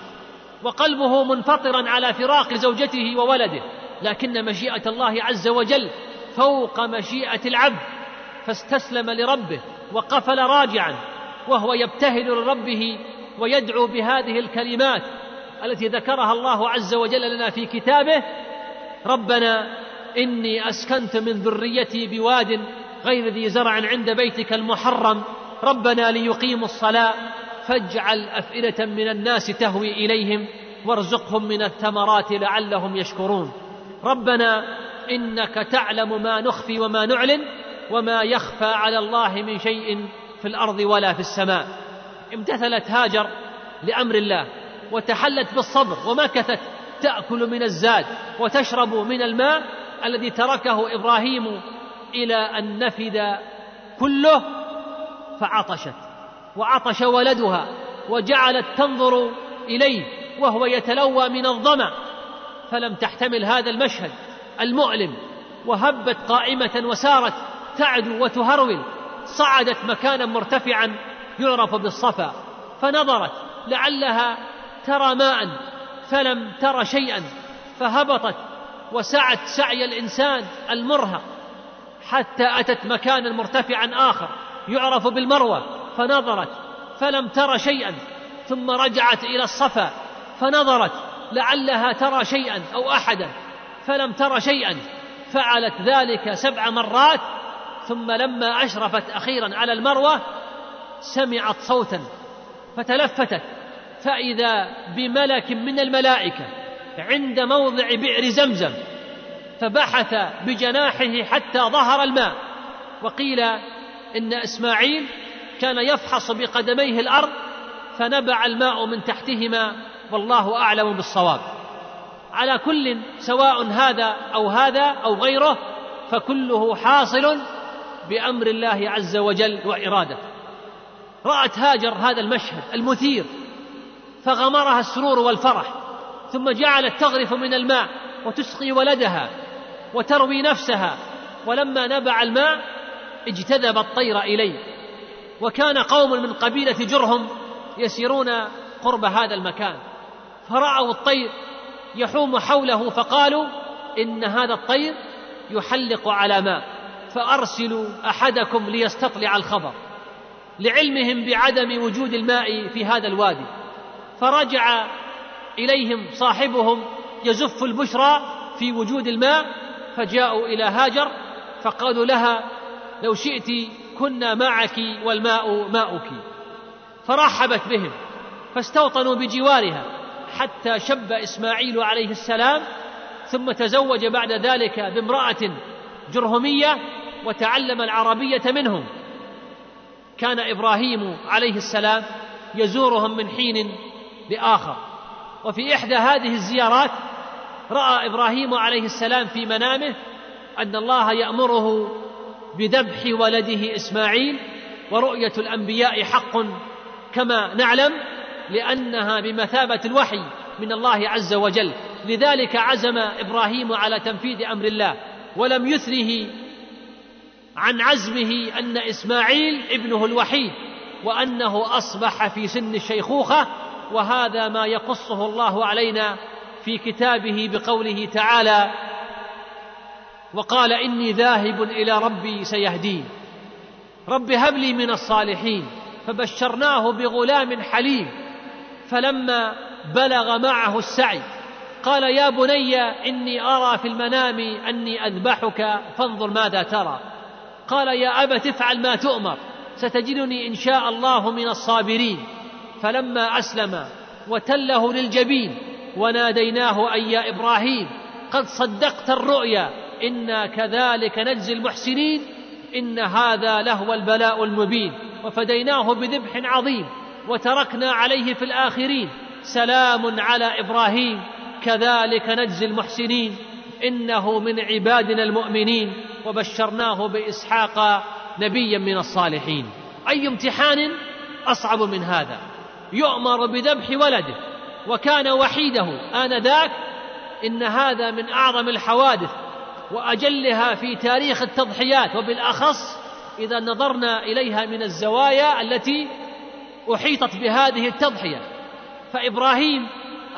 وقلبه منفطرا على فراق زوجته وولده لكن مشيئة الله عز وجل فوق مشيئة العبد فاستسلم لربه وقفل راجعا وهو يبتهل لربه ويدعو بهذه الكلمات التي ذكرها الله عز وجل لنا في كتابه ربنا إني أسكنت من ذريتي بواد غير ذي زرع عند بيتك المحرم ربنا ليقيموا الصلاة فاجعل أفئدة من الناس تهوي إليهم وارزقهم من الثمرات لعلهم يشكرون. ربنا إنك تعلم ما نخفي وما نعلن وما يخفى على الله من شيء في الأرض ولا في السماء. امتثلت هاجر لأمر الله وتحلت بالصبر ومكثت تأكل من الزاد وتشرب من الماء الذي تركه إبراهيم إلى أن نفد كله فعطشت. وعطش ولدها وجعلت تنظر إليه وهو يتلوى من الظمأ فلم تحتمل هذا المشهد. المؤلم وهبت قائمة وسارت تعدو وتهرول صعدت مكانا مرتفعا يعرف بالصفا فنظرت لعلها ترى ماء فلم تر شيئا فهبطت وسعت سعي الإنسان المرهق حتى أتت مكانا مرتفعا آخر يعرف بالمروة. فنظرت فلم تر شيئا ثم رجعت إلى الصفا فنظرت لعلها ترى شيئا أو احدا فلم تر شيئا فعلت ذلك سبع مرات ثم لما أشرفت أخيرا على المروة سمعت صوتا فتلفتت فإذا بملك من الملائكة عند موضع بئر زمزم فبحث بجناحه حتى ظهر الماء وقيل إن إسماعيل كان يفحص بقدميه الأرض فنبع الماء من تحتهما والله أعلم بالصواب. على كل سواء هذا أو هذا أو غيره فكله حاصل بأمر الله عز وجل وإرادته. رأت هاجر هذا المشهد المثير فغمرها السرور والفرح ثم جعلت تغرف من الماء وتسقي ولدها وتروي نفسها ولما نبع الماء اجتذب الطير إليه. وكان قوم من قبيلة جرهم يسيرون قرب هذا المكان. فرأوا الطير يحوم حوله فقالوا إن هذا الطير يحلق على ماء فأرسلوا أحدكم ليستطلع الخبر لعلمهم بعدم وجود الماء في هذا الوادي. فرجع إليهم صاحبهم يزف البشرى في وجود الماء فجاءوا إلى هاجر فقالوا لها لو شئت كنا معك والماء ماؤك. فرحبت بهم فاستوطنوا بجوارها حتى شب إسماعيل عليه السلام ثم تزوج بعد ذلك بامرأة جرهمية وتعلم العربية منهم. كان إبراهيم عليه السلام يزورهم من حين لآخر. وفي إحدى هذه الزيارات رأى إبراهيم عليه السلام في منامه أن الله يأمره بذبح ولده إسماعيل ورؤية الأنبياء حق كما نعلم لأنها بمثابة الوحي من الله عز وجل. لذلك عزم إبراهيم على تنفيذ أمر الله ولم يثنه عن عزمه أن إسماعيل ابنه الوحيد وأنه أصبح في سن الشيخوخة وهذا ما يقصه الله علينا في كتابه بقوله تعالى وقال إني ذاهب إلى ربي سيهدين. رب هب لي من الصالحين. فبشرناه بغلام حليم. فلما بلغ معه السعي قال يا بني إني أرى في المنام أني أذبحك فانظر ماذا ترى. قال يا أبت افعل ما تؤمر ستجدني إن شاء الله من الصابرين. فلما أسلم وتله للجبين وناديناه أي يا إبراهيم قد صدقت الرؤيا إنا كذلك نجزي المحسنين إن هذا لهو البلاء المبين. وفديناه بذبح عظيم وتركنا عليه في الآخرين. سلام على إبراهيم كذلك نجزي المحسنين. إنه من عبادنا المؤمنين وبشرناه بإسحاق نبيا من الصالحين. أي امتحان أصعب من هذا؟ يؤمر بذبح ولده وكان وحيده آنذاك. إن هذا من أعظم الحوادث. وأجلها في تاريخ التضحيات وبالأخص إذا نظرنا إليها من الزوايا التي أحيطت بهذه التضحية. فإبراهيم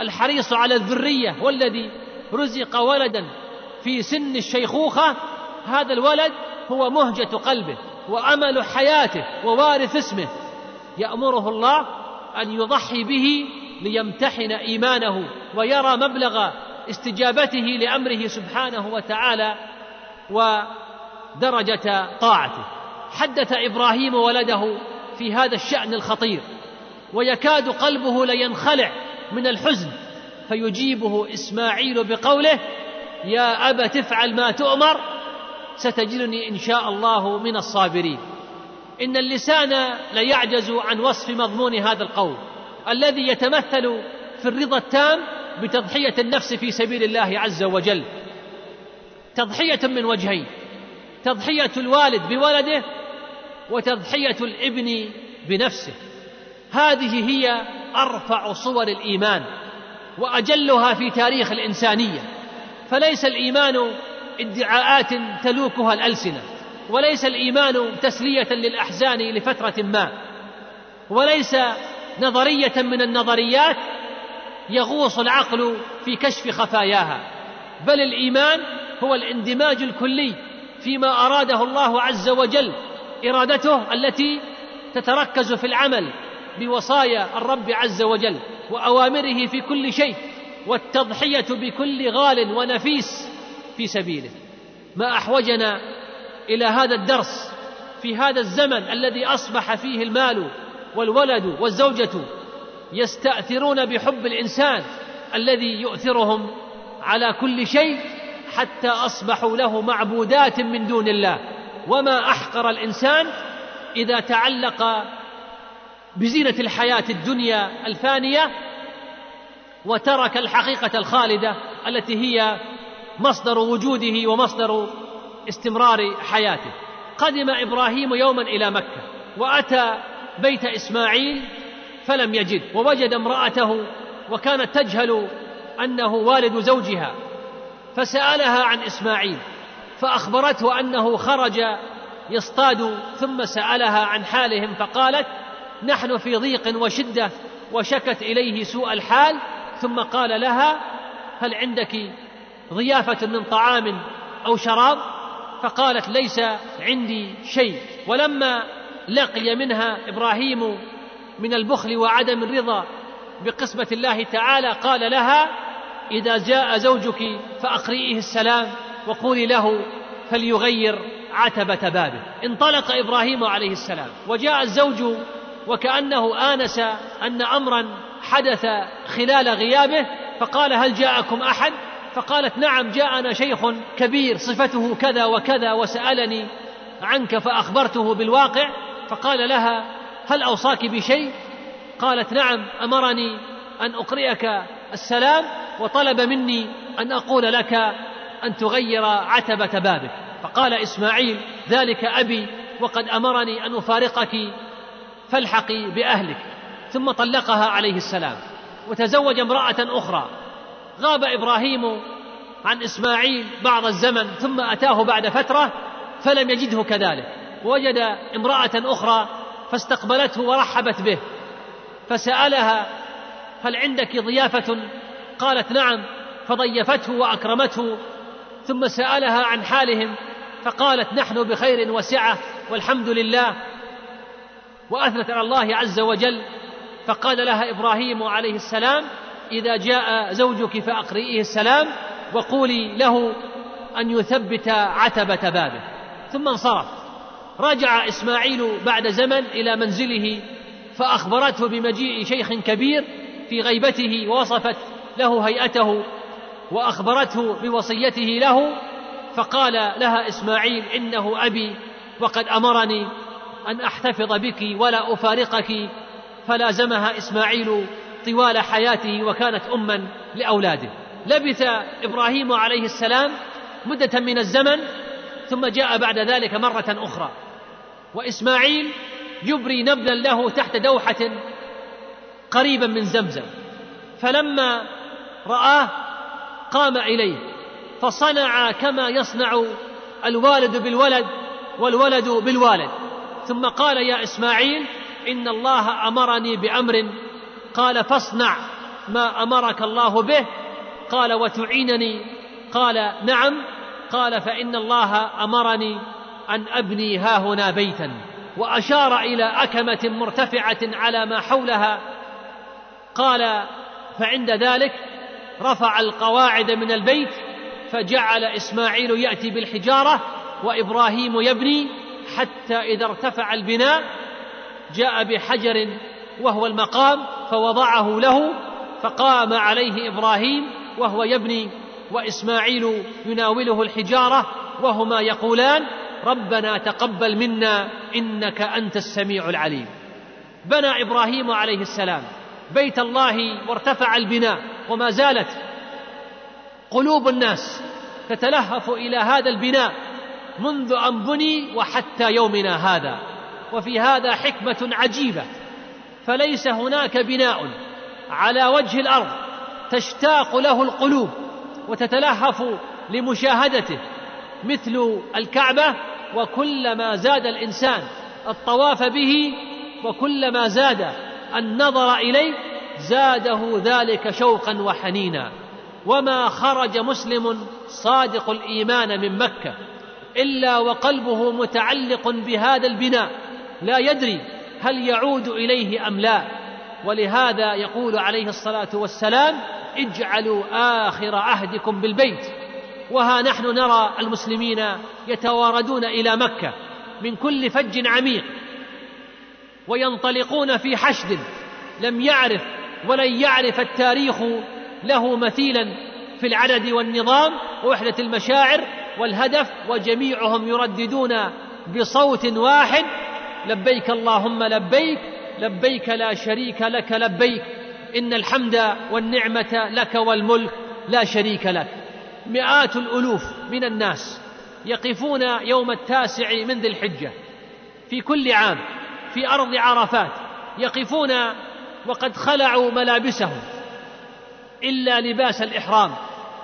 الحريص على الذرية والذي رزق ولدا في سن الشيخوخة هذا الولد هو مهجة قلبه وأمل حياته ووارث اسمه. يأمره الله أن يضحي به ليمتحن إيمانه ويرى مبلغ استجابته لأمره سبحانه وتعالى ودرجة طاعته. حدث إبراهيم ولده في هذا الشأن الخطير ويكاد قلبه لينخلع من الحزن فيجيبه إسماعيل بقوله يا ابت افعل ما تؤمر ستجدني إن شاء الله من الصابرين. إن اللسان ليعجز عن وصف مضمون هذا القول الذي يتمثل في الرضا التام بتضحية النفس في سبيل الله عز وجل. تضحية من وجهين تضحية الوالد بولده وتضحية الابن بنفسه. هذه هي أرفع صور الإيمان وأجلها في تاريخ الإنسانية. فليس الإيمان ادعاءات تلوكها الألسنة وليس الإيمان تسلية للأحزان لفترة ما وليس نظرية من النظريات يغوص العقل في كشف خفاياها بل الإيمان هو الاندماج الكلي فيما أراده الله عز وجل إرادته التي تتركز في العمل بوصايا الرب عز وجل وأوامره في كل شيء والتضحية بكل غال ونفيس في سبيله. ما أحوجنا إلى هذا الدرس في هذا الزمن الذي أصبح فيه المال والولد والزوجة يستأثرون بحب الإنسان الذي يؤثرهم على كل شيء حتى أصبحوا له معبودات من دون الله. وما أحقر الإنسان إذا تعلق بزينة الحياة الدنيا الفانية وترك الحقيقة الخالدة التي هي مصدر وجوده ومصدر استمرار حياته. قدم إبراهيم يوما إلى مكة وأتى بيت إسماعيل فلم يجد ووجد امرأته وكانت تجهل أنه والد زوجها فسألها عن إسماعيل فأخبرته أنه خرج يصطاد ثم سألها عن حالهم فقالت نحن في ضيق وشدة وشكت إليه سوء الحال. ثم قال لها هل عندك ضيافة من طعام أو شراب؟ فقالت ليس عندي شيء. ولما لقي منها إبراهيم من البخل وعدم الرضا بقسمة الله تعالى قال لها إذا جاء زوجك فأقرئيه السلام وقولي له فليغير عتبة بابه. انطلق إبراهيم عليه السلام وجاء الزوج وكأنه آنس أن أمرا حدث خلال غيابه فقال هل جاءكم أحد؟ فقالت نعم جاءنا شيخ كبير صفته كذا وكذا وسألني عنك فأخبرته بالواقع. فقال لها هل أوصاك بشيء؟ قالت نعم أمرني أن أقرئك السلام وطلب مني أن أقول لك أن تغير عتبة بابك. فقال إسماعيل ذلك أبي وقد أمرني أن أفارقك فالحقي بأهلك. ثم طلقها عليه السلام وتزوج امرأة أخرى. غاب إبراهيم عن إسماعيل بعض الزمن ثم أتاه بعد فترة فلم يجده كذلك. وجد امرأة أخرى فاستقبلته ورحبت به فسألها هل عندك ضيافة؟ قالت نعم فضيفته وأكرمته ثم سألها عن حالهم فقالت نحن بخير وسعة والحمد لله. وأثنت على الله عز وجل فقال لها إبراهيم عليه السلام إذا جاء زوجك فأقرئيه السلام وقولي له أن يثبت عتبة بابه. ثم انصرف. رجع إسماعيل بعد زمن إلى منزله فأخبرته بمجيء شيخ كبير في غيبته ووصفت له هيئته وأخبرته بوصيته له فقال لها إسماعيل إنه أبي وقد أمرني أن أحتفظ بك ولا أفارقك فلازمها إسماعيل طوال حياته وكانت أما لأولاده. لبث إبراهيم عليه السلام مدة من الزمن ثم جاء بعد ذلك مرة أخرى. وإسماعيل يبري نبلا له تحت دوحة قريبا من زمزم. فلما رآه قام إليه فصنع كما يصنع الوالد بالولد والولد بالوالد. ثم قال يا إسماعيل إن الله أمرني بأمر. قال فاصنع ما أمرك الله به. قال وتعينني. قال نعم. قال فإن الله أمرني أن أبني ها هنا بيتا وأشار إلى أكمة مرتفعة على ما حولها. قال فعند ذلك رفع القواعد من البيت فجعل إسماعيل يأتي بالحجارة وإبراهيم يبني حتى إذا ارتفع البناء جاء بحجر وهو المقام فوضعه له فقام عليه إبراهيم وهو يبني وإسماعيل يناوله الحجارة وهما يقولان ربنا تقبل منا إنك أنت السميع العليم. بنى إبراهيم عليه السلام بيت الله وارتفع البناء وما زالت قلوب الناس تتلهف إلى هذا البناء منذ أن بني وحتى يومنا هذا. وفي هذا حكمة عجيبة. فليس هناك بناء على وجه الأرض تشتاق له القلوب وتتلهف لمشاهدته مثل الكعبة وكلما زاد الإنسان الطواف به وكلما زاد النظر إليه زاده ذلك شوقا وحنينا. وما خرج مسلم صادق الإيمان من مكة إلا وقلبه متعلق بهذا البناء. لا يدري هل يعود إليه أم لا. ولهذا يقول عليه الصلاة والسلام اجعلوا آخر عهدكم بالبيت. وها نحن نرى المسلمين يتواردون إلى مكة من كل فج عميق وينطلقون في حشد لم يعرف ولن يعرف التاريخ له مثيلا في العدد والنظام ووحدة المشاعر والهدف وجميعهم يرددون بصوت واحد لبيك اللهم لبيك لبيك لا شريك لك لبيك إن الحمد والنعمة لك والملك لا شريك لك. مئات الألوف من الناس يقفون يوم التاسع من ذي الحجة. في كل عام في أرض عرفات يقفون وقد خلعوا ملابسهم إلا لباس الإحرام.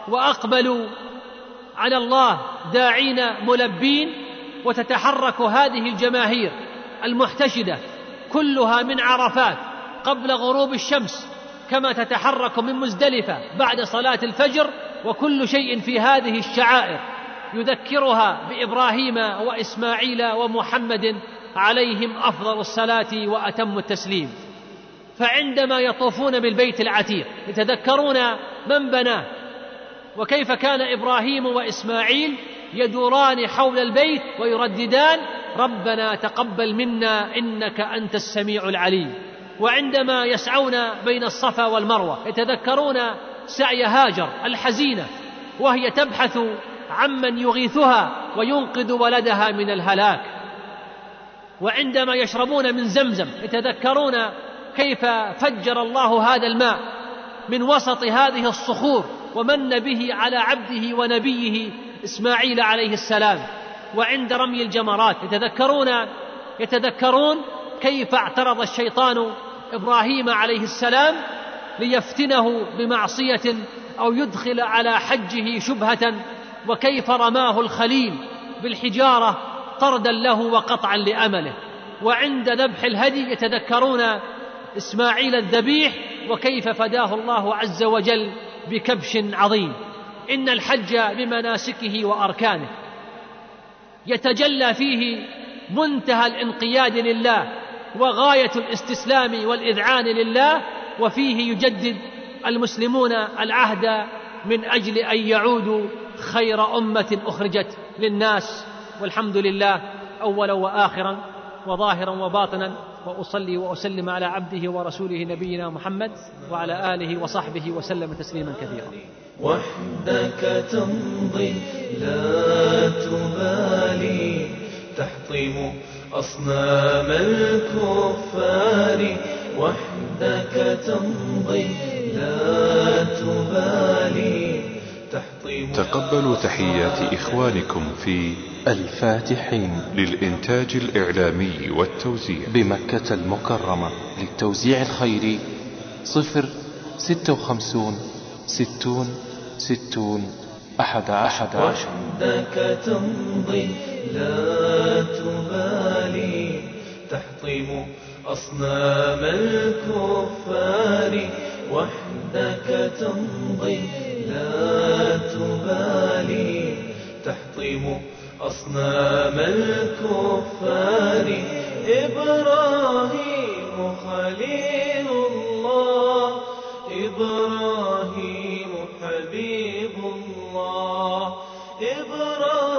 وأقبلوا على الله داعين ملبين وتتحرك هذه الجماهير المحتشدة كلها من عرفات قبل غروب الشمس كما تتحرك من مزدلفة بعد صلاة الفجر وكل شيء في هذه الشعائر يذكرها بإبراهيم وإسماعيل ومحمد عليهم أفضل الصلاة وأتم التسليم. فعندما يطوفون بالبيت العتيق يتذكرون من بناه؟ وكيف كان إبراهيم وإسماعيل يدوران حول البيت ويرددان؟ ربنا تقبل منا إنك أنت السميع العليم. وعندما يسعون بين الصفا والمروة يتذكرون سعي هاجر الحزينة وهي تبحث عمن يغيثها وينقذ ولدها من الهلاك. وعندما يشربون من زمزم يتذكرون كيف فجر الله هذا الماء من وسط هذه الصخور ومن به على عبده ونبيه إسماعيل عليه السلام. وعند رمي الجمرات يتذكرون يتذكرون كيف اعترض الشيطان إبراهيم عليه السلام ليفتنه بمعصية أو يدخل على حجه شبهة وكيف رماه الخليل بالحجارة طردا له وقطعا لأمله. وعند ذبح الهدي يتذكرون إسماعيل الذبيح وكيف فداه الله عز وجل بكبش عظيم. إن الحج بمناسكه وأركانه. يتجلى فيه منتهى الانقياد لله وغاية الاستسلام والإذعان لله وفيه يجدد المسلمون العهد من أجل أن يعودوا خير أمة أخرجت للناس. والحمد لله أولا وآخرا وظاهرا وباطنا وأصلي وأسلم على عبده ورسوله نبينا محمد وعلى آله وصحبه وسلم تسليما كثيرا. وحدك تمضي لا تبالي. تحطم أصنام الكفار. وحدك تمضي لا تبالي. تقبلوا تحيات إخوانكم في الفاتحين. للإنتاج الإعلامي والتوزيع. بمكة المكرمة. للتوزيع الخيري صفر ستة وخمسون ستون ستون أحد أحد عشر. وحدك تمضي لا تبالي. تحطم أصنام الكفار وحدك تمضي لا تبالي. تحطم أصنام الكفار. إبراهيم خليل الله. إبراهيم حبيب الله. إبراهيم